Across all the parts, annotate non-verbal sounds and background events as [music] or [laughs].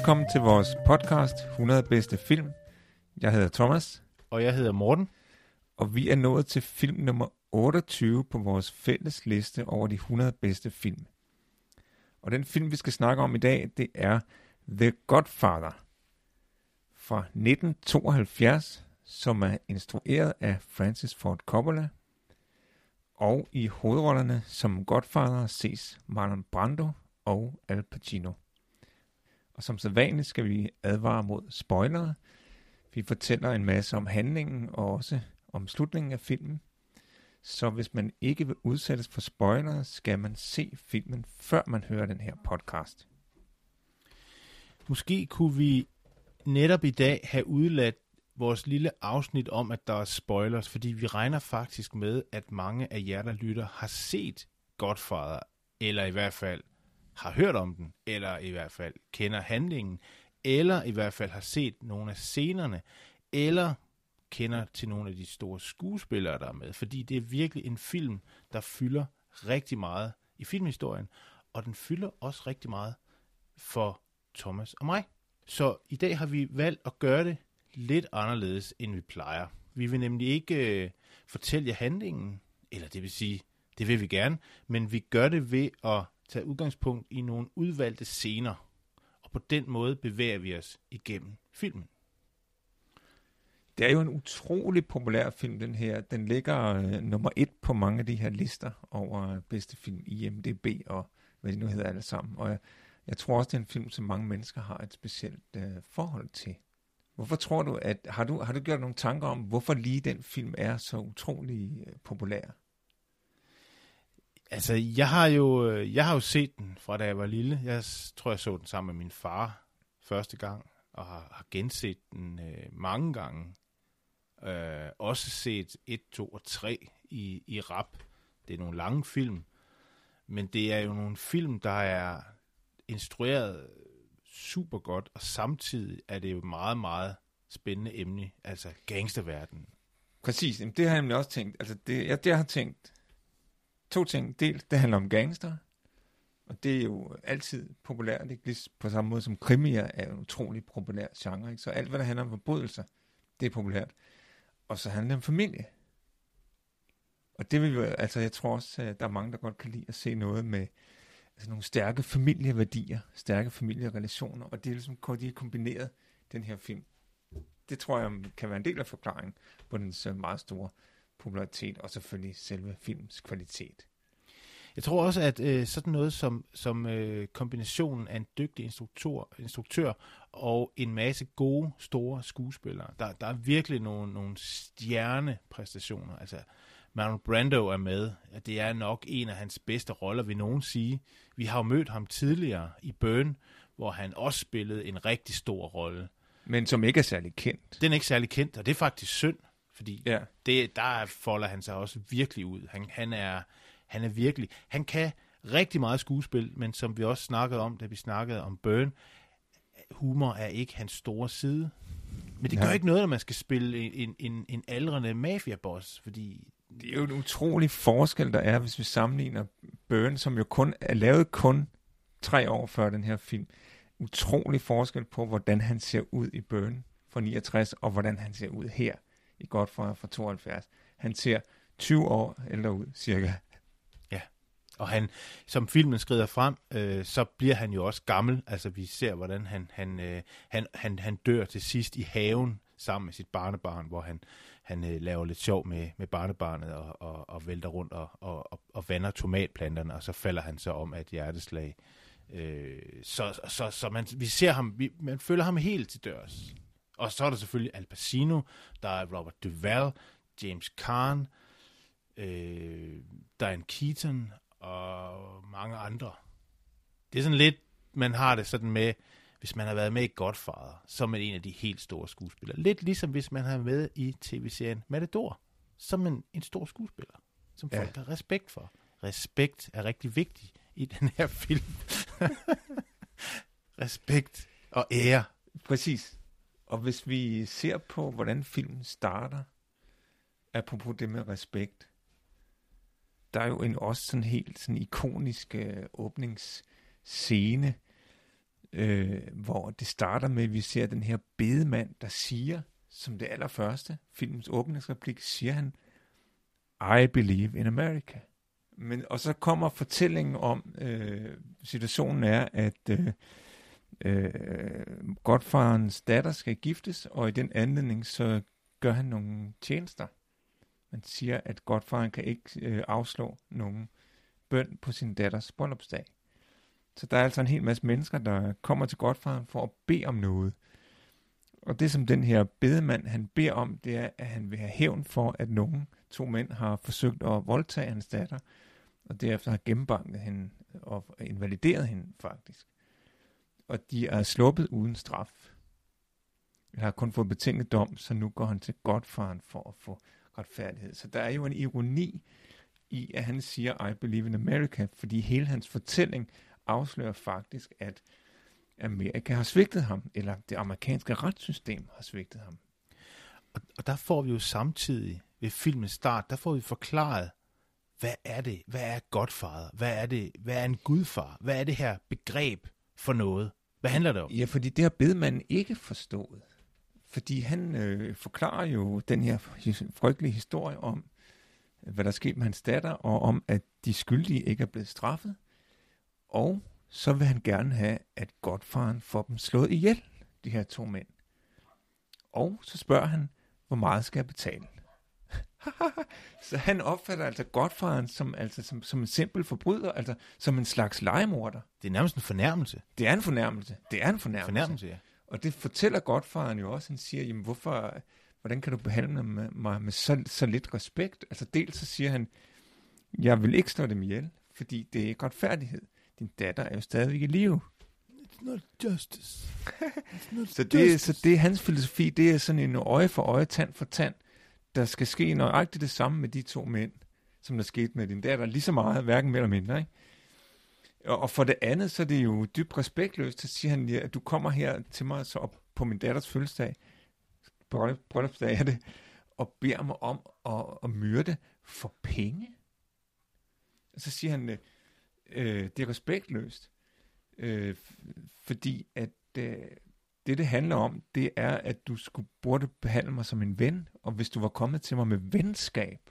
Velkommen til vores podcast 100 bedste film. Jeg hedder Thomas, Og jeg hedder Morten. og vi er nået til film nummer 28 på vores fælles liste over de 100 bedste film. Og den film, vi skal snakke om i dag, det er The Godfather fra 1972, som er instrueret af Francis Ford Coppola. Og i hovedrollerne som Godfather ses Marlon Brando og Al Pacino. Og som sædvanligt skal vi advare mod spoilere. Vi fortæller en masse om handlingen og også om slutningen af filmen. Så hvis man ikke vil udsættes for spoilere, skal man se filmen, før man hører den her podcast. Måske kunne vi netop i dag have udladt vores lille afsnit om, at der er spoilers, fordi vi regner faktisk med, at mange af jer, der lytter, har set Godfather, eller i hvert fald har hørt om den, eller i hvert fald kender handlingen, eller i hvert fald har set nogle af scenerne, eller kender til nogle af de store skuespillere, der er med. Fordi det er virkelig en film, der fylder rigtig meget i filmhistorien, og den fylder også rigtig meget for Thomas og mig. Så i dag har vi valgt at gøre det lidt anderledes, end vi plejer. Vi vil nemlig ikke øh, fortælle jer handlingen, eller det vil sige, det vil vi gerne, men vi gør det ved at tage udgangspunkt i nogle udvalgte scener, og på den måde bevæger vi os igennem filmen. Det er jo en utrolig populær film, den her. Den ligger øh, nummer et på mange af de her lister over bedste film i IMDb og hvad de nu hedder alle sammen. Og jeg, jeg tror også, det er en film, som mange mennesker har et specielt øh, forhold til. Hvorfor tror du, at har du, har du gjort nogle tanker om, hvorfor lige den film er så utrolig øh, populær? Altså, jeg har jo, øh, jeg har jo set den fra da jeg var lille. Jeg tror, jeg så den sammen med min far første gang, og har, har genset den øh, mange gange. Øh, også set 1, 2 og 3 i, i rap. Det er nogle lange film, men det er jo nogle film, der er instrueret super godt, og samtidig er det jo meget, meget spændende emne, altså gangsterverdenen. Præcis, jamen, det har jeg nemlig også tænkt. Altså, det, jeg, det har tænkt to ting. Dels, det handler om gangster, og det er jo altid populært, ikke? Lige på samme måde som krimier er en utrolig populær genre, ikke? Så alt, hvad der handler om forbrydelser, det er populært. Og så handler det om familie. Og det vil jo, altså jeg tror også, at der er mange, der godt kan lide at se noget med altså nogle stærke familieværdier, stærke familierelationer, og det er ligesom de er kombineret, den her film. Det tror jeg kan være en del af forklaringen på den så øh, meget store popularitet, og selvfølgelig selve films kvalitet. Jeg tror også, at øh, sådan noget som, som øh, kombinationen af en dygtig instruktør, instruktør og en masse gode, store skuespillere, der, der er virkelig nogle, nogle stjernepræstationer. Altså, Marlon Brando er med. og Det er nok en af hans bedste roller, vil nogen sige. Vi har jo mødt ham tidligere i Burn, hvor han også spillede en rigtig stor rolle. Men som ikke er særlig kendt. Den er ikke særlig kendt, og det er faktisk synd, fordi Ja. det, der folder han sig også virkelig ud. Han, han, er, han er virkelig... Han kan rigtig meget skuespil, men som vi også snakkede om, da vi snakkede om Burn, humor er ikke hans store side. Men det gør Nej. ikke noget, når man skal spille en, en, en aldrende mafiaboss, fordi... Det er jo en utrolig forskel, der er, hvis vi sammenligner Burn, som jo kun er lavet kun tre år før den her film. Utrolig forskel på, hvordan han ser ud i Burn fra 69, og hvordan han ser ud her i Godfather fra 72. Han ser 20 år ældre ud, cirka. Ja, Og han, som filmen skrider frem, øh, så bliver han jo også gammel. Altså vi ser, hvordan han, han, øh, han, han, han dør til sidst i haven sammen med sit barnebarn, hvor han, han øh, laver lidt sjov med, med barnebarnet og, og, og vælter rundt og, og, og, og vander tomatplanterne, og så falder han så om af et hjerteslag. Øh, så så, så man, vi ser ham, vi, man føler ham helt til dørs. Og så er der selvfølgelig Al Pacino, der er Robert Duvall, James Caan, øh, Diane Keaton og mange andre. Det er sådan lidt, man har det sådan med, hvis man har været med i Godfather, så er man en af de helt store skuespillere. Lidt ligesom hvis man har været med i tv-serien Matador, som en, en stor skuespiller, som Ja. folk har respekt for. Respekt er rigtig vigtig i den her film. [laughs] respekt og ære. Præcis. Og hvis vi ser på, hvordan filmen starter, apropos det med respekt, der er jo en også sådan helt sådan ikonisk øh, åbningsscene, øh, hvor det starter med, at vi ser den her bedemand, der siger, som det allerførste, filmens åbningsreplik, siger han, I believe in America. Men, og så kommer fortællingen om, øh, situationen er, at øh, øh, godfarens datter skal giftes, og i den anledning så gør han nogle tjenester. Man siger, at godfaren kan ikke øh, afslå nogen bøn på sin datters bryllupsdag. Så der er altså en hel masse mennesker, der kommer til godfaren for at bede om noget. Og det som den her bedemand, han beder om, det er, at han vil have hævn for, at nogen to mænd har forsøgt at voldtage hans datter, og derefter har gennembanket hende og invalideret hende faktisk og de er sluppet uden straf. Han har kun fået betinget dom, så nu går han til Godfaren for at få retfærdighed. Så der er jo en ironi i, at han siger, I believe in America, fordi hele hans fortælling afslører faktisk, at Amerika har svigtet ham, eller det amerikanske retssystem har svigtet ham. Og, og der får vi jo samtidig ved filmens start, der får vi forklaret, hvad er det? Hvad er godfader? Hvad er det? Hvad er en gudfar? Hvad er det her begreb for noget? Hvad handler det om? Ja, fordi det har bedemanden ikke forstået. Fordi han øh, forklarer jo den her frygtelige historie om, hvad der skete med hans datter, og om, at de skyldige ikke er blevet straffet. Og så vil han gerne have, at godfaren får dem slået ihjel, de her to mænd. Og så spørger han, hvor meget skal jeg betale? [laughs] så han opfatter altså godfaren som, altså som, som en simpel forbryder, altså som en slags legemorder. Det er nærmest en fornærmelse. Det er en fornærmelse. Det er en fornærmelse. Fornærmelse, ja. Og det fortæller godfaren jo også. Han siger, jamen hvorfor, hvordan kan du behandle mig med, med så, så lidt respekt? Altså dels så siger han, jeg vil ikke slå dem ihjel, fordi det er ikke retfærdighed. Din datter er jo stadigvæk i live. It's not justice. [laughs] It's not Så det, så det er hans filosofi, det er sådan en øje for øje, tand for tand. Der skal ske nøjagtigt det samme med de to mænd, som der skete med din datter. Lige så meget, hverken mere eller mindre, ikke? Og for det andet, så er det jo dybt respektløst, så siger han, ja, at du kommer her til mig så op på min datters fødselsdag, bryllupsdag er det, og beder mig om at, at myrde for penge. Og så siger han, øh, øh det er respektløst, øh, fordi at øh, det, det handler om, det er, at du skulle burde behandle mig som en ven, og hvis du var kommet til mig med venskab,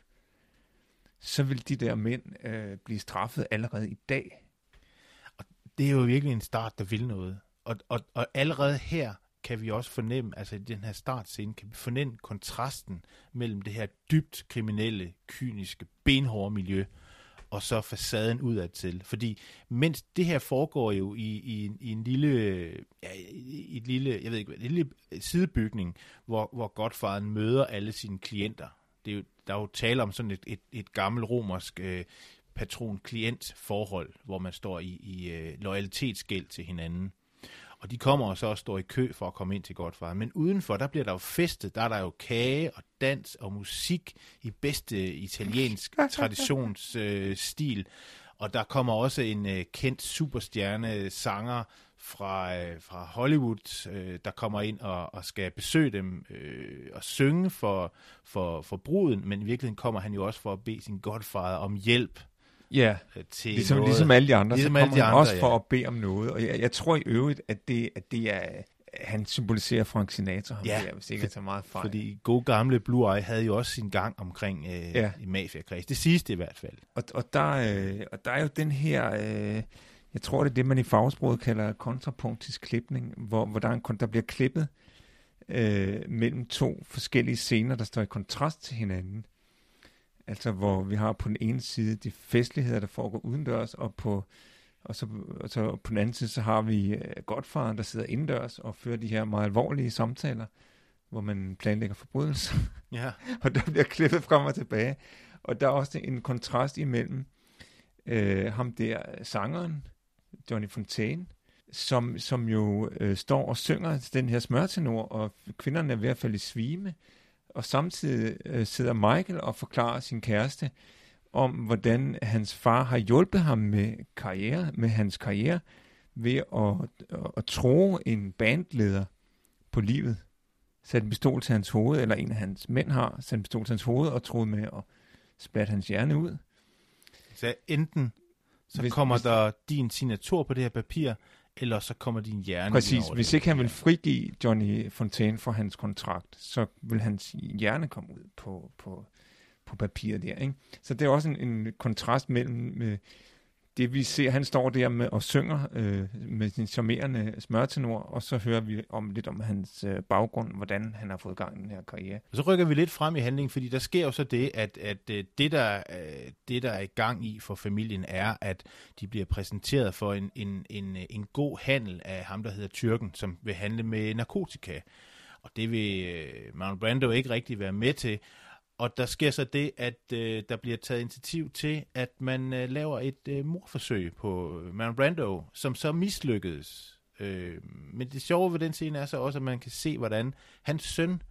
så vil de der mænd øh, blive straffet allerede i dag. Og det er jo virkelig en start, der vil noget. Og, og, og allerede her kan vi også fornemme, altså i den her startscene, kan vi fornemme kontrasten mellem det her dybt kriminelle, kyniske, benhårde miljø, og så facaden udadtil. Fordi mens det her foregår jo i, i, i en lille, ja, i et lille, jeg ved ikke en lille sidebygning, hvor, hvor Godfaren møder alle sine klienter. Det er jo, der er jo tale om sådan et, et, et gammelt romersk øh, patron-klient forhold, hvor man står i, i øh, loyalitetsgæld til hinanden. Og de kommer og så og står i kø for at komme ind til Godfaren. Men udenfor, der bliver der jo festet. Der er der jo kage og dans og musik i bedste italiensk [laughs] traditionsstil. Øh, og der kommer også en øh, kendt superstjerne sanger fra, øh, fra Hollywood, øh, der kommer ind og, og skal besøge dem øh, og synge for, for, for bruden. Men i virkeligheden kommer han jo også for at bede sin Godfather om hjælp Ja, øh, til ligesom, noget. ligesom alle de andre, Ligesom så alle kommer de han andre, også ja. for at bede om noget. Og jeg, jeg tror i øvrigt, at det, at det er, han symboliserer Frank Sinatra, ham Ja, der, hvis ikke jeg tager meget fejl. Fordi god gamle Blue Eye havde jo også sin gang omkring øh, Ja. i mafiakreds. Det siges det i hvert fald. Og, og, der, øh, og der er jo den her, øh, jeg tror det er det, man i fagsproget kalder kontrapunktisk klipning, hvor, hvor der, er en, der bliver klippet øh, mellem to forskellige scener, der står i kontrast til hinanden. Altså hvor vi har på den ene side de festligheder, der foregår udendørs, og på, og så, og så på den anden side, så har vi øh, godfaren, der sidder indendørs og fører de her meget alvorlige samtaler, hvor man planlægger forbrydelser Ja. [laughs] og der bliver klippet frem og tilbage. Og der er også en kontrast imellem øh, ham der, sangeren, Johnny Fontaine, som, som jo øh, står og synger den her smørtenor, og kvinderne er ved at falde i svime, og samtidig øh, sidder Michael og forklarer sin kæreste om, hvordan hans far har hjulpet ham med karriere, med hans karriere, ved at, at, at tro en bandleder på livet. Sat en pistol til hans hoved, eller en af hans mænd har sat en pistol til hans hoved, og troet med at splatte hans hjerne ud. Så enten så hvis, kommer hvis, der din signatur på det her papir, eller så kommer din hjerne Præcis. Hvis ikke han vil frigive Johnny Fontaine for hans kontrakt, så vil hans hjerne komme ud på, på, på papiret der. Ikke? Så det er også en, en kontrast mellem øh, det vi ser, han står der med og synger øh, med sin charmerende smørtenor, og så hører vi om lidt om hans øh, baggrund, hvordan han har fået gang i den her karriere. Og så rykker vi lidt frem i handlingen, fordi der sker jo så det, at, at øh, det, der, øh, det, der er i gang i for familien, er, at de bliver præsenteret for en, en, en, øh, en god handel af ham, der hedder Tyrken, som vil handle med narkotika. Og det vil øh, Marlon Brando ikke rigtig være med til. Og der sker så det, at øh, der bliver taget initiativ til, at man øh, laver et øh, morforsøg på øh, Marlon Brando, som så mislykkedes. Øh, men det sjove ved den scene er så også, at man kan se, hvordan hans søn,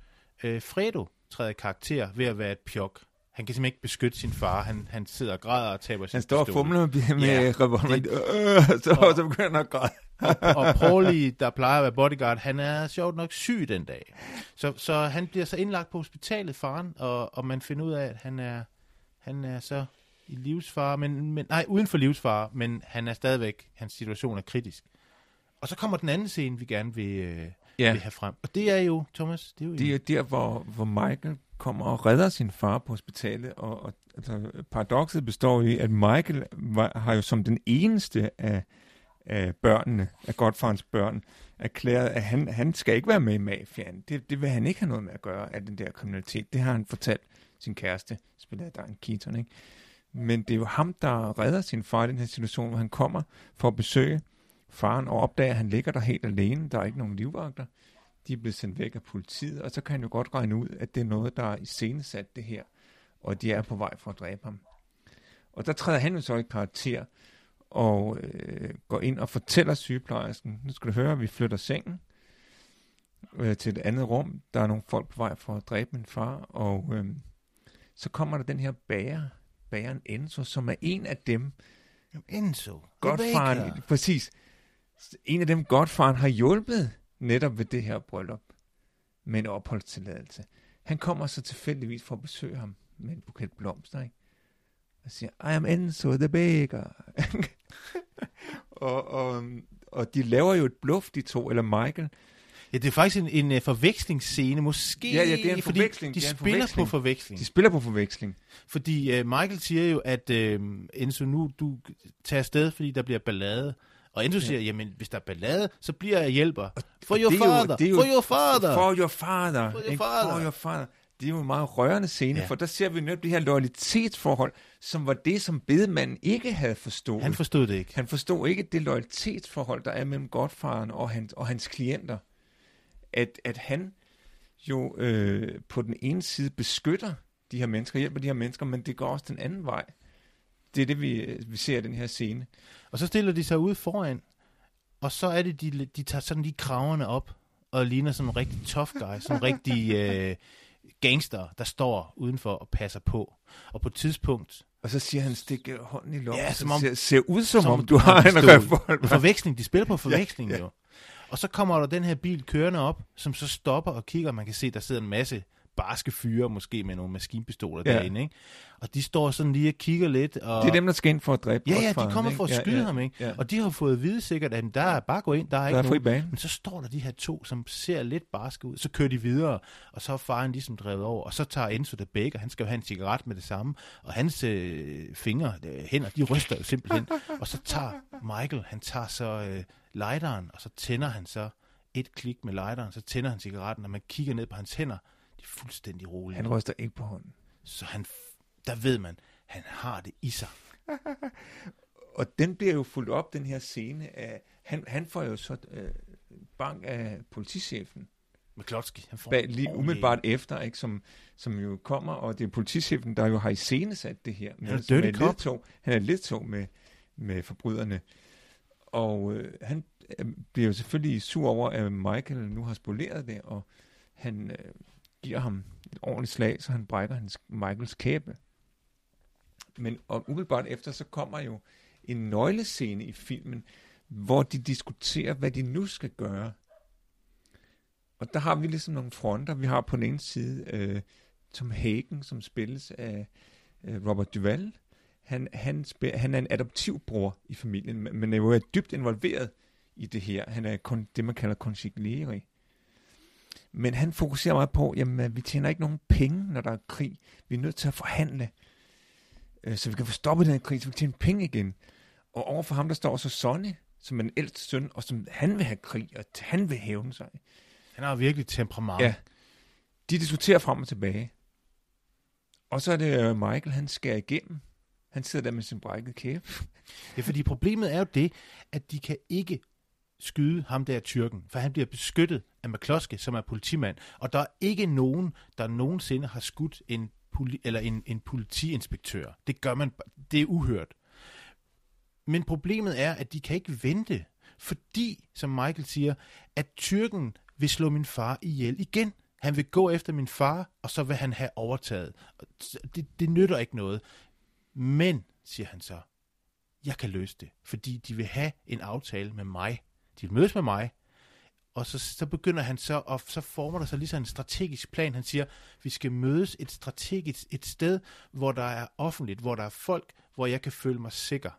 øh, Fredo, træder karakter ved at være et pjok. Han kan simpelthen ikke beskytte sin far. Han, han sidder og græder og taber sin Han står og fumler med, med ja, revolveren, øh, så, og, så begynder han at græde. Og, og Paulie, der plejer at være bodyguard, han er sjovt nok syg den dag. Så, så han bliver så indlagt på hospitalet, faren, og, og man finder ud af, at han er, han er så i livsfare, men, men, nej, uden for livsfare, men han er stadigvæk, hans situation er kritisk. Og så kommer den anden scene, vi gerne vil, øh, ja. vil have frem. Og det er jo, Thomas, det er jo... Det er der, hvor, hvor Michael kommer og redder sin far på hospitalet, og, og altså, paradokset består i, at Michael var, har jo som den eneste af, af børnene, af Godfarens børn, erklæret, at han, han skal ikke være med i mafiaen. Det, det vil han ikke have noget med at gøre af den der kriminalitet. Det har han fortalt sin kæreste, spiller af en Keaton, ikke? Men det er jo ham, der redder sin far i den her situation, hvor han kommer for at besøge faren og opdager, at han ligger der helt alene. Der er ikke nogen livvagter de er blevet sendt væk af politiet, og så kan han jo godt regne ud, at det er noget, der er iscenesat det her, og de er på vej for at dræbe ham. Og der træder han jo så i karakter, og øh, går ind og fortæller sygeplejersken, nu skal du høre, vi flytter sengen øh, til et andet rum. Der er nogle folk på vej for at dræbe min far, og øh, så kommer der den her bager, bageren Enzo, som er en af dem, Enzo, Godfaren, præcis, en af dem Godfaren har hjulpet netop ved det her bryllup med en opholdstilladelse. Han kommer så tilfældigvis for at besøge ham med en buket blomster, ikke? Og siger, I am Enzo the baker. [laughs] og, og, og de laver jo et bluff, de to, eller Michael. Ja, det er faktisk en, en uh, forvekslingsscene, måske, ja, ja, det er en fordi forveksling. de det er spiller forveksling. på forveksling. De spiller på forveksling. Fordi uh, Michael siger jo, at uh, Enzo, nu du tager afsted, fordi der bliver ballade. Og Enzo siger, jamen, hvis der er ballade, så bliver jeg hjælper. For your father, for your father. For your father. For your father. For your father. Det er jo en meget rørende scene, ja. for der ser vi netop det her loyalitetsforhold, som var det, som bedemanden ikke havde forstået. Han forstod det ikke. Han forstod ikke det loyalitetsforhold, der er mellem godfaren og, han, og hans klienter. At, at han jo øh, på den ene side beskytter de her mennesker, hjælper de her mennesker, men det går også den anden vej. Det er det, vi, vi ser i den her scene. Og så stiller de sig ud foran, og så er det, de, de tager sådan lige kraverne op, og ligner sådan en rigtig tough guy, sådan en rigtig [laughs] øh, gangster, der står udenfor og passer på. Og på et tidspunkt... Og så siger han, stik hånden i lommen, ja, som om, ser, ser ud som, som om du har en revolver. [laughs] Forveksling, de spiller på [laughs] forveksling ja, ja. jo. Og så kommer der den her bil kørende op, som så stopper og kigger, og man kan se, der sidder en masse barske fyre, måske med nogle maskinpistoler ja. derinde, ikke? Og de står sådan lige og kigger lidt. Og... Det er dem, der skal ind for at dræbe Ja, ja, de kommer for at skyde ja, ja, ham, ikke? Ja. Og de har fået at vide sikkert, at der er bare gå ind, der er der ikke er fri bane. Men så står der de her to, som ser lidt barske ud. Så kører de videre, og så er faren ligesom drevet over. Og så tager Enzo the Baker, han skal jo have en cigaret med det samme. Og hans øh, fingre, øh, hænder, de ryster jo simpelthen. [laughs] og så tager Michael, han tager så øh, lighteren, og så tænder han så et klik med lighteren, så tænder han cigaretten, og man kigger ned på hans hænder, de er fuldstændig rolige. Han ryster ikke på hånden. Så han, der ved man, han har det i sig. [laughs] og den bliver jo fuldt op, den her scene af, han, han får jo så øh, bank af politichefen, McCloskey, han får bag, en lige umiddelbart efter, ikke, som, som jo kommer, og det er politichefen, der jo har iscenesat det her. Han er cop. ledtog. Han er et ledtog med, med forbryderne. Og øh, han øh, bliver jo selvfølgelig sur over, at Michael nu har spoleret det, og han øh, giver ham et ordentligt slag, så han brækker hans, Michaels kæbe. Men og umiddelbart efter, så kommer jo en nøglescene i filmen, hvor de diskuterer, hvad de nu skal gøre. Og der har vi ligesom nogle fronter. Vi har på den ene side øh, Tom Hagen, som spilles af øh, Robert Duvall. Han, han, spil, han er en adoptivbror i familien, men- er jo dybt involveret i det her. Han er kun det, man kalder consigliere. Men han fokuserer meget på, jamen vi tjener ikke nogen penge, når der er krig. Vi er nødt til at forhandle, øh, så vi kan få stoppet den krig, så vi kan tjene penge igen. Og overfor ham, der står så Sonny, som er en ældste søn, og som han vil have krig, og han vil hævne sig. Han har virkelig temperament. Ja. De diskuterer frem og tilbage. Og så er det øh, Michael, han skærer igennem. Han sidder der med sin brækket kæbe. Ja, fordi problemet er jo det, at de kan ikke skyde ham der tyrken, for han bliver beskyttet af McCloskey, som er politimand, og der er ikke nogen, der nogensinde har skudt en, poli- eller en, en politiinspektør. Det gør man, det er uhørt. Men problemet er, at de kan ikke vente, fordi, som Michael siger, at tyrken vil slå min far ihjel igen. Han vil gå efter min far, og så vil han have overtaget. Det, det nytter ikke noget. Men, siger han så, jeg kan løse det, fordi de vil have en aftale med mig. De vil mødes med mig, og så, så begynder han så, og så former der sig lige en strategisk plan. Han siger, vi skal mødes et strategisk et sted, hvor der er offentligt, hvor der er folk, hvor jeg kan føle mig sikker.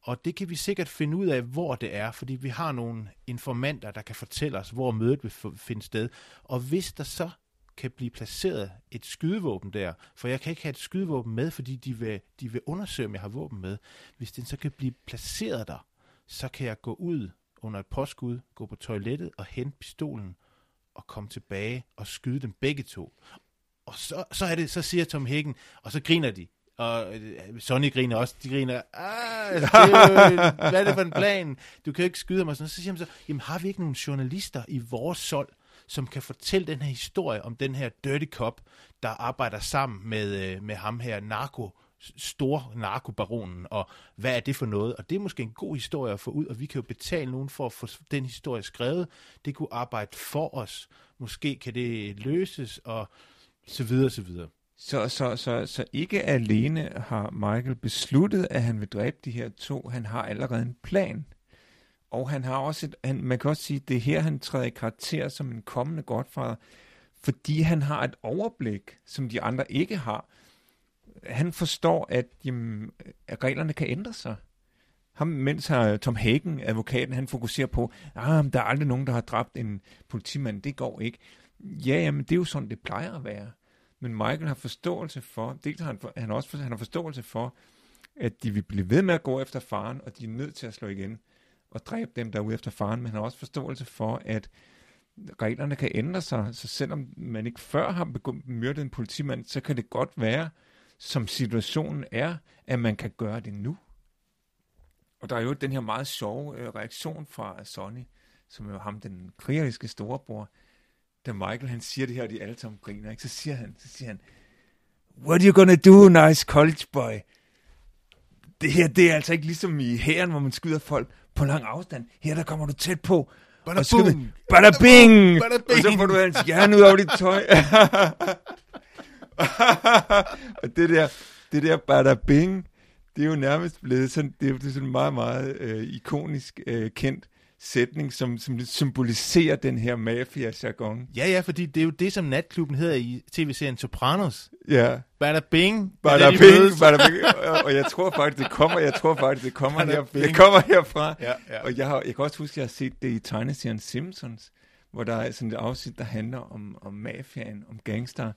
Og det kan vi sikkert finde ud af, hvor det er, fordi vi har nogle informanter, der kan fortælle os, hvor mødet vil finde sted. Og hvis der så kan blive placeret et skydevåben der, for jeg kan ikke have et skydevåben med, fordi de vil, de vil undersøge, om jeg har våben med. Hvis den så kan blive placeret der, så kan jeg gå ud under et påskud, gå på toilettet og hente pistolen og komme tilbage og skyde dem begge to. Og så, så er det, så siger Tom Hagen, og så griner de. Og øh, Sonny griner også. De griner, ah, det er jo, hvad er det for en plan? Du kan jo ikke skyde. Og sådan. Så siger han så, jamen har vi ikke nogen journalister i vores sold, som kan fortælle den her historie om den her dirty cop, der arbejder sammen med, øh, med ham her narko, stor narkobaronen, og hvad er det for noget? Og det er måske en god historie at få ud, og vi kan jo betale nogen for at få den historie skrevet. Det kunne arbejde for os. Måske kan det løses, og så videre, så videre. Så, så, så, så ikke alene har Michael besluttet, at han vil dræbe de her to. Han har allerede en plan. Og han har også et, han, man kan også sige, at det er her, han træder i karakter som en kommende godfader, fordi han har et overblik, som de andre ikke har. Han forstår, at, jamen, at reglerne kan ændre sig. Ham, mens har Tom Hagen, advokaten, han fokuserer på, ah, der er aldrig nogen, der har dræbt en politimand, det går ikke. Ja, jamen, det er jo sådan, det plejer at være. Men Michael har forståelse for, dels har han, for, han, også, han har forståelse for, at de vil blive ved med at gå efter faren, og de er nødt til at slå igen og dræbe dem, der er ude efter faren, men han har også forståelse for, at reglerne kan ændre sig, så selvom man ikke før har begyndt myrdet en politimand, så kan det godt være, som situationen er, at man kan gøre det nu. Og der er jo den her meget sjove øh, reaktion fra Sonny, som er jo ham, den krigeriske storebror, da Michael han siger det her, og de alle sammen griner, ikke? så siger han, så siger han, What are you gonna do, nice college boy? Det her, det er altså ikke ligesom i hæren, hvor man skyder folk på lang afstand. Her, der kommer du tæt på. Bada og skyder-! Bada bing! Bada Og så bing! får du hans hjerne ud over dit tøj. [laughs] [laughs] og det der, det der bada bing, det er jo nærmest blevet sådan, det er sådan meget, meget øh, ikonisk øh, kendt sætning, som, som symboliserer den her mafia-jargon. Ja, ja, fordi det er jo det, som natklubben hedder i tv-serien Sopranos. Ja. Bada bing! Bada de bing, mødes. bada bing. Og, og jeg tror faktisk, det kommer, jeg tror faktisk, det kommer, her, det kommer herfra. Ja, ja. Og jeg, har, jeg kan også huske, at jeg har set det i tegneserien Simpsons, hvor der er sådan et afsnit, der handler om, om mafiaen, om gangster,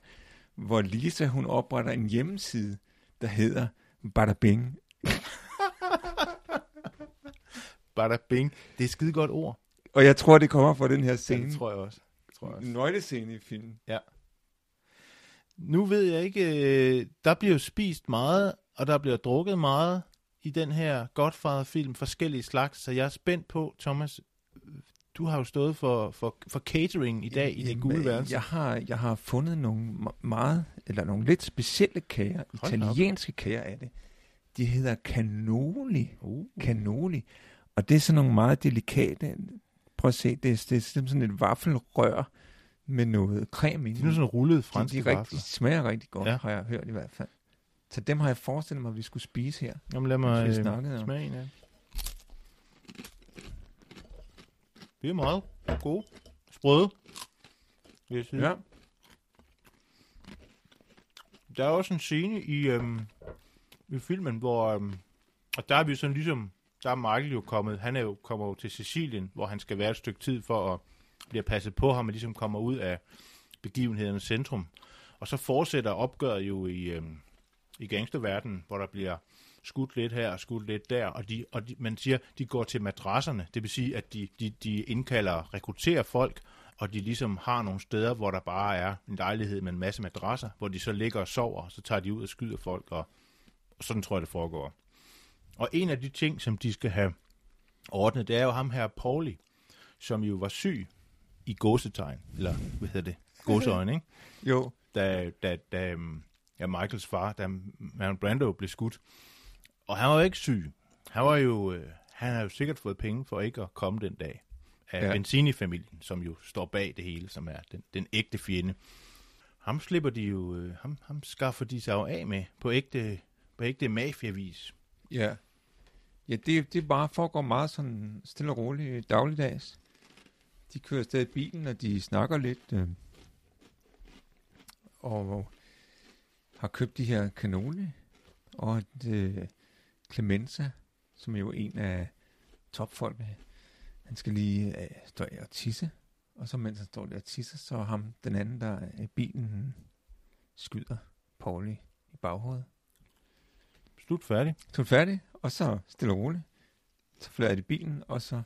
hvor Lisa, hun opretter en hjemmeside, der hedder Bada Bing. Bada bing. Det er et skide godt ord. Og jeg tror, det kommer fra den her Ja, scene. det tror jeg også. Det tror jeg også. Nøglescene i filmen. Ja. Nu ved jeg ikke, øh, der bliver jo spist meget, og der bliver drukket meget i den her Godfather-film, forskellige slags, så jeg er spændt på, Thomas, du har jo stået for, for, for catering i dag i det gule værelse. Jeg har, jeg har fundet nogle me- meget, eller nogle lidt specielle kager, Hold da op. italienske kager af det. De hedder cannoli. Uh. Cannoli. Og det er sådan nogle meget delikate, prøv at se, det er, det er sådan et vaffelrør med noget creme i. Det er sådan rullet de, franske de, rigtig, vafler. de smager rigtig godt, Ja. har jeg hørt i hvert fald. Så dem har jeg forestillet mig, at vi skulle spise her. Jamen lad mig øh, smage en af Det er meget gode. Sprøde. Jeg sige. Ja. Der er også en scene i, øhm, i filmen, hvor... Øhm, og der er vi sådan ligesom... Der er Michael jo kommet... Han er jo kommer jo til Sicilien, hvor han skal være et stykke tid for at blive passet på ham, og ligesom kommer ud af begivenhedernes centrum. Og så fortsætter opgøret jo i, øhm, i gangsterverdenen, hvor der bliver skudt lidt her og skudt lidt der, og, de, og de, man siger, de går til madrasserne, det vil sige, at de, de, de indkalder, rekrutterer folk, og de ligesom har nogle steder, hvor der bare er en lejlighed med en masse madrasser, hvor de så ligger og sover, og så tager de ud og skyder folk, og, og sådan tror jeg, det foregår. Og en af de ting, som de skal have ordnet, det er jo ham her, Pauli, som jo var syg i gåsetegn, eller hvad hedder det, gåseøjne, ikke? [laughs] Jo, da, da, da øhm, ja, Michaels far, da Marlon Brando blev skudt. Og han var jo ikke syg. Han var jo, øh, han har jo sikkert fået penge for ikke at komme den dag af ja. Benzini-familien, som jo står bag det hele, som er den, den ægte fjende. Ham slipper de jo, øh, ham, ham skaffer de sig jo af med på ægte, på ægte mafiavis. Ja. Ja, det, det bare foregår meget sådan stille og roligt dagligdags. De kører i bilen, og de snakker lidt. Øh, og har købt de her cannoli. Og et, øh, Clemenza, som er jo en af topfolkene, han skal lige øh, stå og tisse. Og så mens han står der og tisser, så ham, den anden, der er i bilen, skyder Pauli i baghovedet. Slut færdig. Du færdig, og så stille og roligt. Så flyder jeg i bilen, og så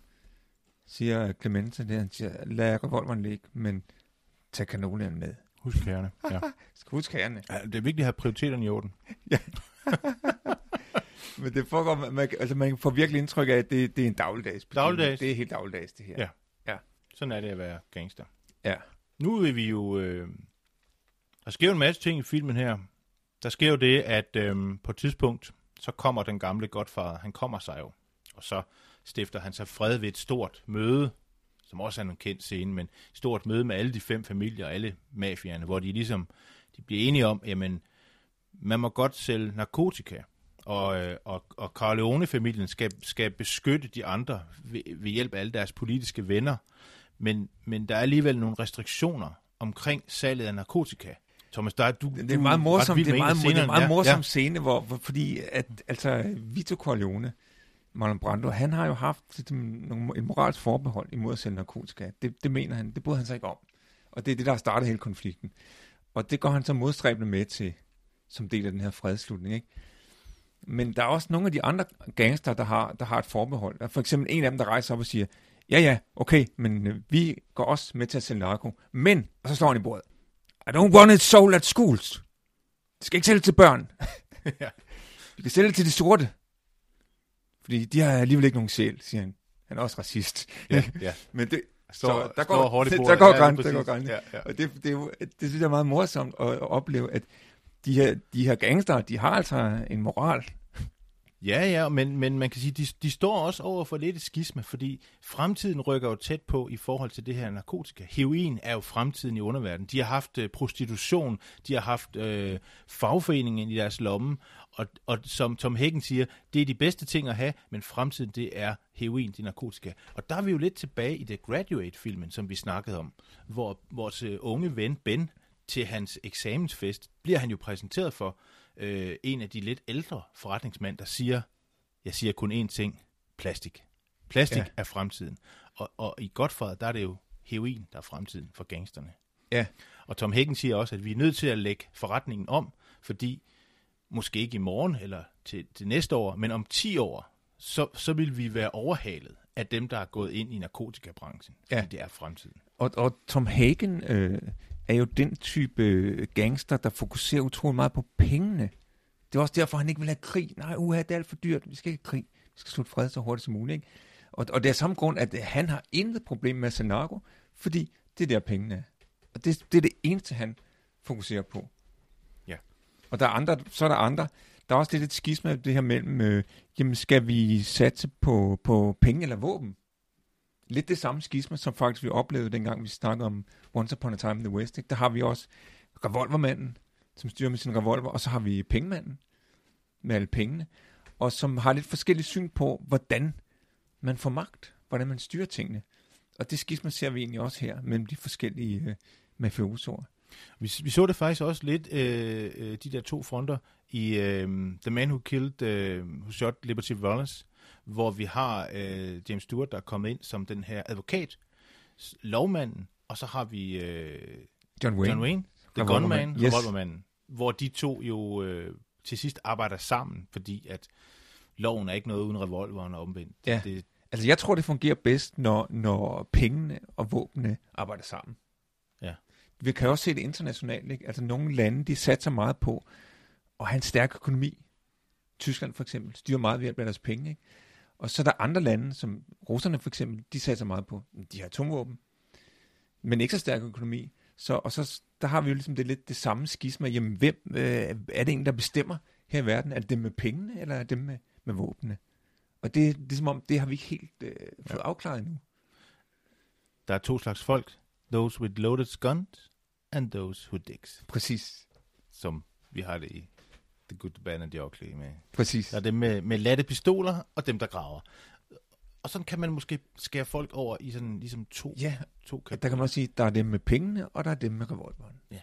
siger Clemente det, han siger, lad revolveren ligge, men tag kanolien med. Husk kærne. Ja. [laughs] Huske kærne. ja. det er vigtigt at have prioriteterne i orden. [laughs] Men det foregår, man, altså man får virkelig indtryk af, at det, det er en dagligdags. Dagligdags. Det er helt dagligdags, det her. Ja. Sådan er det at være gangster. Ja. Nu vil vi jo... Øh, der sker jo en masse ting i filmen her. Der sker jo det, at øh, på et tidspunkt, så kommer den gamle godfader, han kommer sig jo. Og så stifter han sig fred ved et stort møde, som også er en kendt scene, men et stort møde med alle de fem familier og alle mafierne, hvor de ligesom de bliver enige om, jamen, man må godt sælge narkotika, og, øh, og, og Corleone-familien skal, skal beskytte de andre ved, ved hjælp af alle deres politiske venner, men, men der er alligevel nogle restriktioner omkring salget af narkotika. Thomas, der er du, Det er meget morsom, det er meget, det er meget morsom ja. scene, hvor, hvor, fordi at, altså, Vito Corleone, Marlon Brando, han har jo haft sådan nogle, en moralsk forbehold imod at sælge narkotika. Det, det mener han, det bryder han sig ikke om. Og det er det, der har startet hele konflikten. Og det går han så modstræbende med til, som del af den her fredslutning, ikke? Men der er også nogle af de andre gangster, der har, der har et forbehold. Der er for eksempel en af dem, der rejser op og siger, ja ja, okay, men øh, vi går også med til at sælge narko. Men, og så står han i bordet, I don't want it sold at schools. Det skal ikke sælge til børn. [laughs] Ja. Vi kan sælge det til de sorte. Fordi de har alligevel ikke nogen sjæl, siger han. Han er også racist. Ja, [laughs] ja. Men det, Står, så der går, hårdt i [laughs] der går Ja, grænsen, der går grænsen. Ja, ja. Og det, det, jo, det synes jeg er meget morsomt at, at opleve, at de her, de her gangster, de har altså en moral. Ja, ja, men, men man kan sige, de, de står også over for lidt et skisme, fordi fremtiden rykker jo tæt på i forhold til det her narkotika. Heroin er jo fremtiden i underverdenen. De har haft øh, prostitution, de har haft øh, fagforeningen i deres lomme, og, og som Tom Hagen siger, det er de bedste ting at have, men fremtiden det er heroin, det er narkotika. Og der er vi jo lidt tilbage i The Graduate-filmen, som vi snakkede om, hvor vores øh, unge ven Ben til hans eksamensfest bliver han jo præsenteret for øh, en af de lidt ældre forretningsmænd, der siger, jeg siger kun én ting, plastik. Plastik ja. Er fremtiden. Og, og i Godfather, der er det jo heroin, der er fremtiden for gangsterne. Ja. Og Tom Hagen siger også, at vi er nødt til at lægge forretningen om, fordi måske ikke i morgen eller til, til næste år, men om 10 år, så, så vil vi være overhalet af dem, der er gået ind i narkotikabranchen. Fordi Ja. det er fremtiden. Og, og Tom Hagen øh, er jo den type øh, gangster, der fokuserer utrolig meget på pengene. Det er også derfor, han ikke vil have krig. Nej, uha, det er alt for dyrt. Vi skal ikke have krig. Vi skal slutte fred så hurtigt som muligt. Ikke? Og, og det er samme grund, at han har intet problem med Senago, fordi det er der pengene er. Og det, det er det eneste, han fokuserer på. Ja. Og der er andre, så er der andre. Der er også lidt et skisma det her mellem, øh, jamen skal vi satse på, på penge eller våben? Lidt det samme skisma, som faktisk vi oplevede, dengang vi snakkede om Once Upon a Time in the West. Ikke? Der har vi også revolvermanden, som styrer med sin revolver, og så har vi pengemanden med alle pengene, og som har lidt forskellige syn på, hvordan man får magt, hvordan man styrer tingene. Og det skisma ser vi egentlig også her, mellem de forskellige øh, mafiosoer. Vi, vi så det faktisk også lidt, øh, øh, de der to fronter, i øh, The Man Who Killed, øh, Who Shot Liberty Valance, hvor vi har øh, James Stewart, der er kommet ind som den her advokat, lovmanden, og så har vi øh, John Wayne. John Wayne, The. Gunman, Yes. revolvermanden, hvor de to jo øh, til sidst arbejder sammen, fordi at loven er ikke noget uden revolveren og omvendt. Ja. Det, Altså, jeg tror, det fungerer bedst, når, når pengene og våbnene arbejder sammen. Ja. Vi kan også se det internationalt, ikke? Altså, nogle lande, de satser meget på at have en stærk økonomi. Tyskland for eksempel styrer meget ved af deres penge, ikke? Og så er der andre lande, som russerne for eksempel, de satser meget på, de har atomvåben, men ikke så stærk økonomi. Så, og så der har vi jo ligesom det lidt det samme skisma. Jamen, hvem øh, er det egentlig, der bestemmer her i verden? Er det dem med pengene, eller er det dem med, med våbnene? Og det, det er som om, det har vi ikke helt øh, fået ja. afklaret endnu. der er to slags folk. Those with loaded guns, and those who digs. Præcis. Som vi har det i The Good, The Bad and the Ugly med. Præcis. Der er dem med, med latte pistoler, og dem, der graver. Og sådan kan man måske skære folk over i sådan ligesom to, Ja, to og der kan man også sige, der er dem med pengene, og der er dem med revolveren. Ja.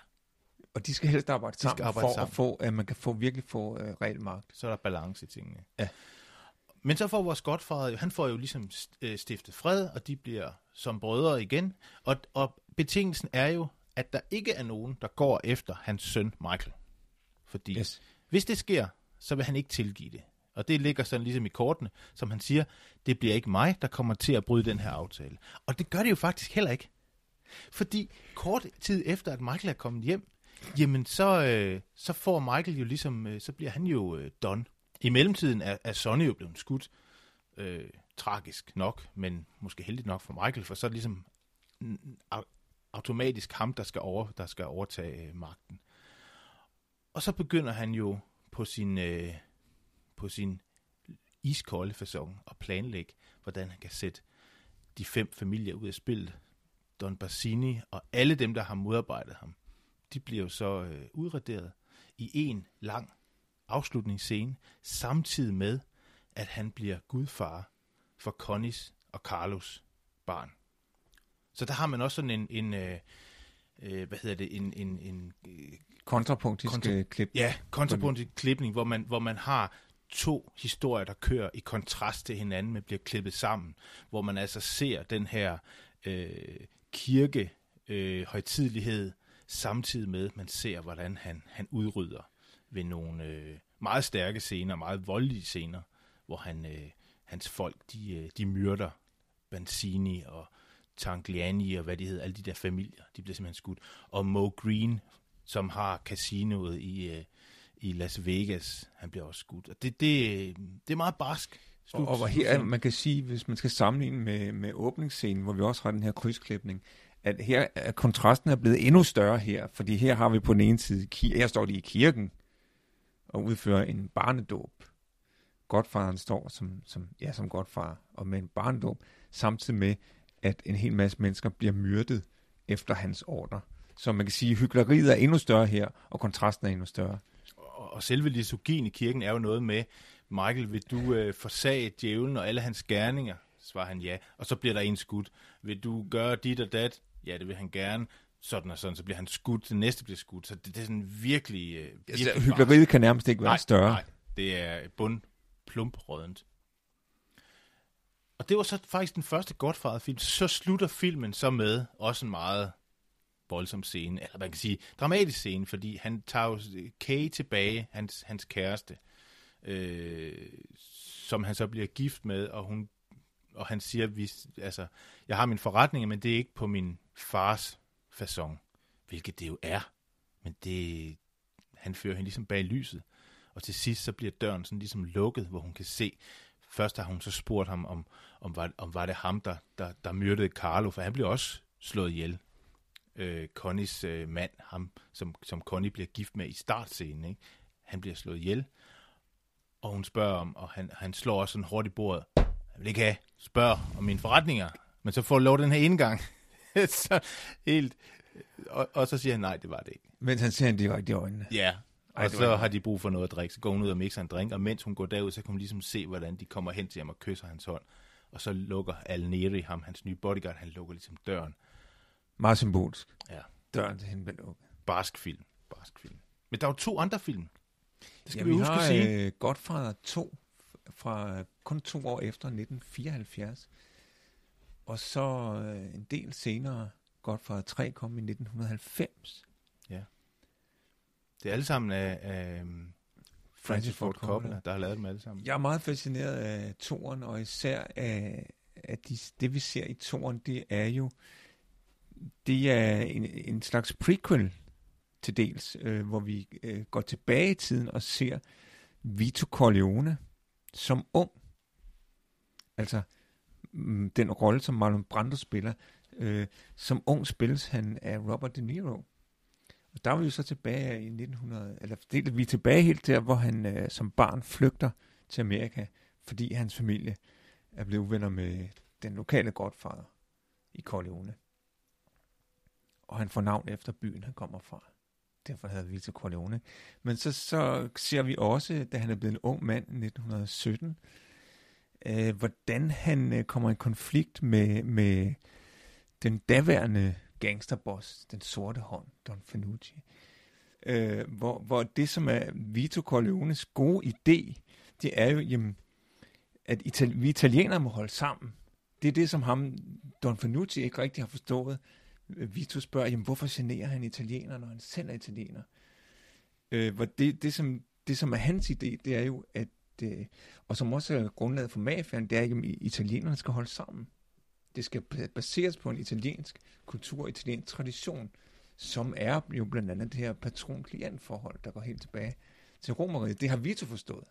Og de skal helst arbejde sammen, arbejde for sammen. at få, at man kan få, virkelig få uh, reel magt. Så er der balance i tingene. Ja. Men så får vores godfader, han får jo ligesom øh, stiftet fred, og de bliver som brødre igen. Og, og betingelsen er jo, at der ikke er nogen, der går efter hans søn Michael. Fordi Yes. Hvis det sker, så vil han ikke tilgive det. Og det ligger sådan ligesom i kortene, som han siger, det bliver ikke mig, der kommer til at bryde den her aftale. Og det gør det jo faktisk heller ikke. Fordi kort tid efter, at Michael er kommet hjem, jamen så, øh, så får Michael jo ligesom, øh, så bliver han jo øh, don. I mellemtiden er, er Sonny jo blevet skudt. Øh, tragisk nok, men måske heldigt nok for Michael, for så er det ligesom automatisk ham, der skal, over, der skal overtage øh, magten. Og så begynder han jo på sin, øh, på sin iskolde fasong at planlægge, hvordan han kan sætte de fem familier ud af spillet. Don Bassini og alle dem, der har modarbejdet ham, de bliver jo så øh, udraderet i en lang afslutningsscene, samtidig med, at han bliver gudfar for Connys og Carlos barn. Så der har man også sådan en, en øh, øh, hvad hedder det, en, en, en øh, Kontrapunktisk Kontra- Kontra- klip. Ja, kontrapunktisk klipning, hvor man, hvor man har to historier, der kører i kontrast til hinanden, men bliver klippet sammen, hvor man altså ser den her øh, kirke øh, højtidlighed, samtidig med, at man ser, hvordan han, han udrydder ved nogle øh, meget stærke scener, meget voldelige scener, hvor han, øh, hans folk, de, øh, de myrder Banzini og Tangliani og hvad de hedder, alle de der familier, de bliver simpelthen skudt. Og Mo Green, som har casinoet i, øh, i Las Vegas, han bliver også skudt. Og det, det, øh, det er meget barsk. Og, og hvor her, er- man kan sige, hvis man skal sammenligne med, med åbningsscenen, hvor vi også har den her krydsklipning, at her er kontrasten er blevet endnu større her, fordi her har vi på den ene side, her står de i kirken og udfører en barnedåb. Godfaren står som, som, ja, som godfar og med en barnedåb, samtidig med, at en hel masse mennesker bliver myrdet efter hans ordre. Så man kan sige, at hyggeleriet er endnu større her, og kontrasten er endnu større. Og, selve liturgien i kirken er jo noget med, Michael, vil du øh, forsage djævlen og alle hans gerninger? Svarer han ja. Og så bliver der en skudt. Vil du gøre dit og dat? Ja, det vil han gerne. Sådan og sådan, så bliver han skudt. Den næste bliver skudt. Så det, det er sådan virkelig... Øh, virkelig Altså, hyggeleriet kan nærmest ikke være nej, større. Nej, det er bund plumprødent. Og det var så faktisk den første Godfather-film. Så slutter filmen så med også en meget voldsom scene, eller man kan sige dramatisk scene, fordi han tager jo Kay tilbage, hans, hans kæreste, øh, som han så bliver gift med, og hun og han siger, vi, altså, jeg har min forretning, men det er ikke på min fars façon, hvilket det jo er. Men det, han fører hende ligesom bag lyset. Og til sidst så bliver døren sådan ligesom lukket, hvor hun kan se, først har hun så spurgt ham, om, om, var, om var det ham, der, der, der myrdede Carlo, for han blev også slået ihjel. Øh, Connys øh, mand, ham, som, som Connie bliver gift med i startscenen, ikke? han bliver slået ihjel. Og hun spørger om, og han, han slår også sådan hårdt i bordet. Jeg vil ikke have, spørg om mine forretninger, men så får du lov den her indgang. [laughs] så helt, og, og så siger han, nej, det var det ikke. Mens han ser hende direkte i øjnene. Ja, og Ej, så har de brug for noget at drikke. Så går hun ud og mixer en drink, og mens hun går derud, så kan hun ligesom se, hvordan de kommer hen til ham og kysser hans hånd. Og så lukker Al Neri, ham, hans nye bodyguard, han lukker ligesom døren. Meget symbolsk. Ja. Døren til hende blev lukket. Barsk film. Barsk film. Men der er jo to andre film. Det skal ja, vi huske har, at sige. Øh, Godfather 2 fra kun to år efter 1974. Og så øh, en del senere, Godfather 3 kom i 1990. Det er alle sammen af, af um, Francis Ford Coppola, der har lavet dem alle sammen. Jeg er meget fascineret af toren, og især af, af de, det, vi ser i toren, det er jo det er en, en slags prequel til dels, øh, hvor vi øh, går tilbage i tiden og ser Vito Corleone som ung. Altså mm, den rolle, som Marlon Brando spiller. Øh, som ung spilles han af Robert De Niro. Og der er vi jo så tilbage i 1900, eller det, vi er tilbage helt der, hvor han øh, som barn flygter til Amerika, fordi hans familie er blevet uvenner med den lokale godfader i Corleone. Og han får navn efter byen, han kommer fra. Derfor hedder Vito Corleone. Men så, så ser vi også, da han er blevet en ung mand i 1917, øh, hvordan han øh, kommer i konflikt med, med den daværende gangsterboss, den sorte hånd, Don Fanucci. Øh, hvor, hvor det, som er Vito Corleones gode idé, det er jo, jamen, at Itali- vi italienere må holde sammen. Det er det, som ham, Don Fanucci, ikke rigtig har forstået. Vito spørger, jamen, hvorfor generer han italiener, når han selv er italiener? Øh, hvor det, det, som, det, som er hans idé, det er jo, at, øh, og som også er grundlaget for mafiaen, det er, at italienerne skal holde sammen. Det skal baseres på en italiensk kultur og italiensk tradition, som er jo blandt andet det her patron-klient-forhold, der går helt tilbage til romeriet. Det har Vito forstået.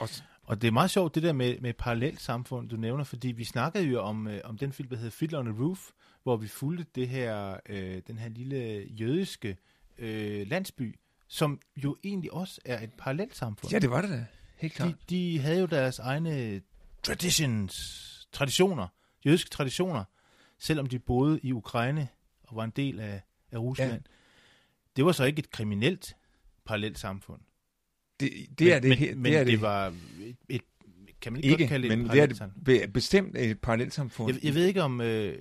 Og, Og det er meget sjovt, det der med, med parallelt samfund, du nævner, fordi vi snakkede jo om, øh, om den film, der hedder Fiddler on the Roof, hvor vi fulgte det her, øh, den her lille jødiske øh, landsby, som jo egentlig også er et parallelt samfund. ja, det var det da. Helt klart. de, de havde jo deres egne traditions, traditioner, jødiske traditioner, selvom de boede i Ukraine og var en del af, af Rusland. Ja. Det var så ikke et kriminelt parallelt samfund. Det, det er det, men, he- men det, er det, det var et, et kan man ikke, ikke, godt kalde det men et det er parallelt samfund? det be- bestemt et parallelsamfund. Jeg, jeg ved ikke om øh,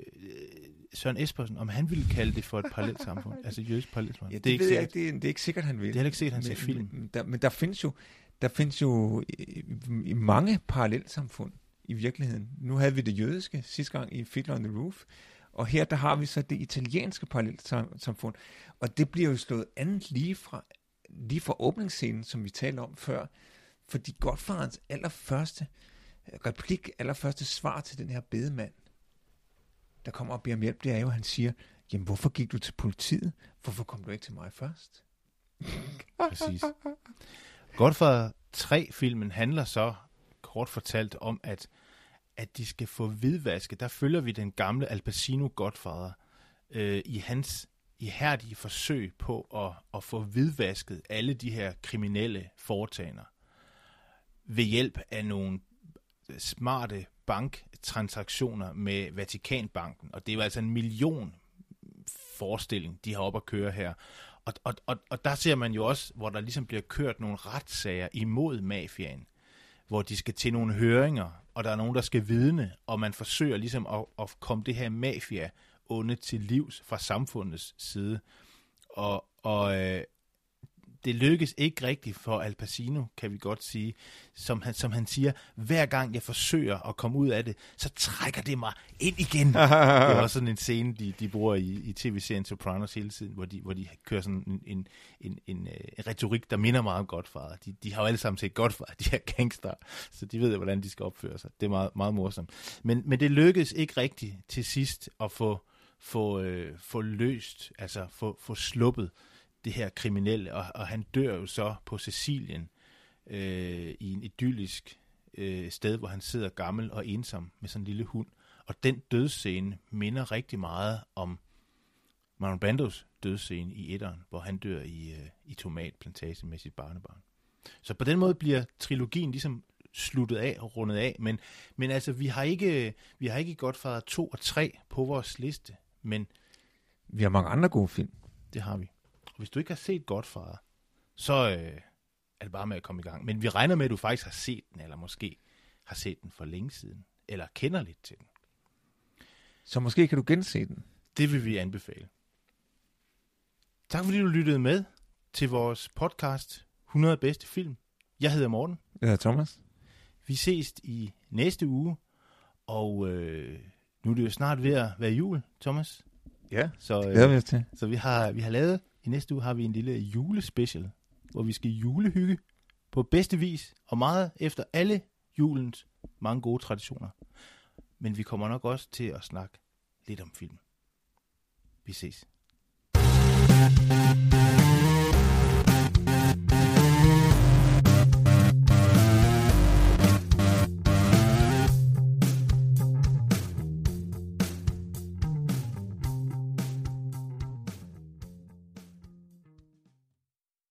Søren Espersen, om han ville kalde det for et parallelt samfund, [laughs] altså jødisk parallelt samfund. Ja, det, det er ikke ved jeg sikkert. ikke, det, er, det er ikke sikkert, han vil. Det er heller ikke sikkert, han ser film. Men der, men der findes jo, der findes jo i, i mange parallelsamfund i virkeligheden. Nu havde vi det jødiske sidste gang i Fiddler on the Roof, og her der har vi så det italienske parallelsamfund, og det bliver jo slået andet lige fra, lige fra åbningsscenen, som vi talte om før, fordi Godfarens allerførste replik, allerførste svar til den her bedemand, der kommer og beder om hjælp, det er jo, at han siger, jamen hvorfor gik du til politiet? Hvorfor kom du ikke til mig først? [laughs] Præcis. Godfather 3-filmen handler så kort fortalt om, at, at de skal få hvidvaske. Der følger vi den gamle Al Pacino Godfather øh, i hans ihærdige forsøg på at, at få hvidvasket alle de her kriminelle foretagender ved hjælp af nogle smarte banktransaktioner med Vatikanbanken. Og det er jo altså en million forestilling, de har op at køre her. Og, og, og, og der ser man jo også, hvor der ligesom bliver kørt nogle retssager imod mafiaen, hvor de skal til nogle høringer, og der er nogen, der skal vidne, og man forsøger ligesom at, at komme det her mafia onde til livs fra samfundets side. Og, og øh, det lykkes ikke rigtigt for Al Pacino, kan vi godt sige. Som han, som han siger, hver gang jeg forsøger at komme ud af det, så trækker det mig ind igen. [laughs] det er også sådan en scene, de, de bruger i, i tv-serien Sopranos hele tiden, hvor de, hvor de kører sådan en, en, en, en, øh, en retorik, der minder meget om Godfather. De, de har jo alle sammen set Godfather, de her gangster, så de ved, hvordan de skal opføre sig. Det er meget, meget morsomt. Men, men det lykkedes ikke rigtigt til sidst at få, få, øh, få løst, altså få, få sluppet det her kriminelle, og, og han dør jo så på Sicilien øh, i en idyllisk øh, sted, hvor han sidder gammel og ensom med sådan en lille hund. Og den dødsscene minder rigtig meget om Marlon Brandos dødsscene i etteren, hvor han dør i, øh, i tomatplantagen med sit barnebarn. Så på den måde bliver trilogien ligesom sluttet af og rundet af, men, men altså, vi har ikke, vi har ikke Godfather 2 og 3 på vores liste, men Vi har mange andre gode film. det har vi. Hvis du ikke har set Godfather, så øh, er det bare med at komme i gang. Men vi regner med, at du faktisk har set den, eller måske har set den for længe siden, eller kender lidt til den. Så måske kan du gense den. Det vil vi anbefale. Tak fordi du lyttede med til vores podcast 100 bedste film. Jeg hedder Morten. Jeg hedder Thomas. Vi ses i næste uge, og øh, nu er det jo snart ved at være jul, Thomas. Ja. Så, Glæder øh, vi os til. så vi, har, vi har lavet, i næste uge har vi en lille julespecial, hvor vi skal julehygge på bedste vis, og meget efter alle julens mange gode traditioner. Men vi kommer nok også til at snakke lidt om film. Vi ses.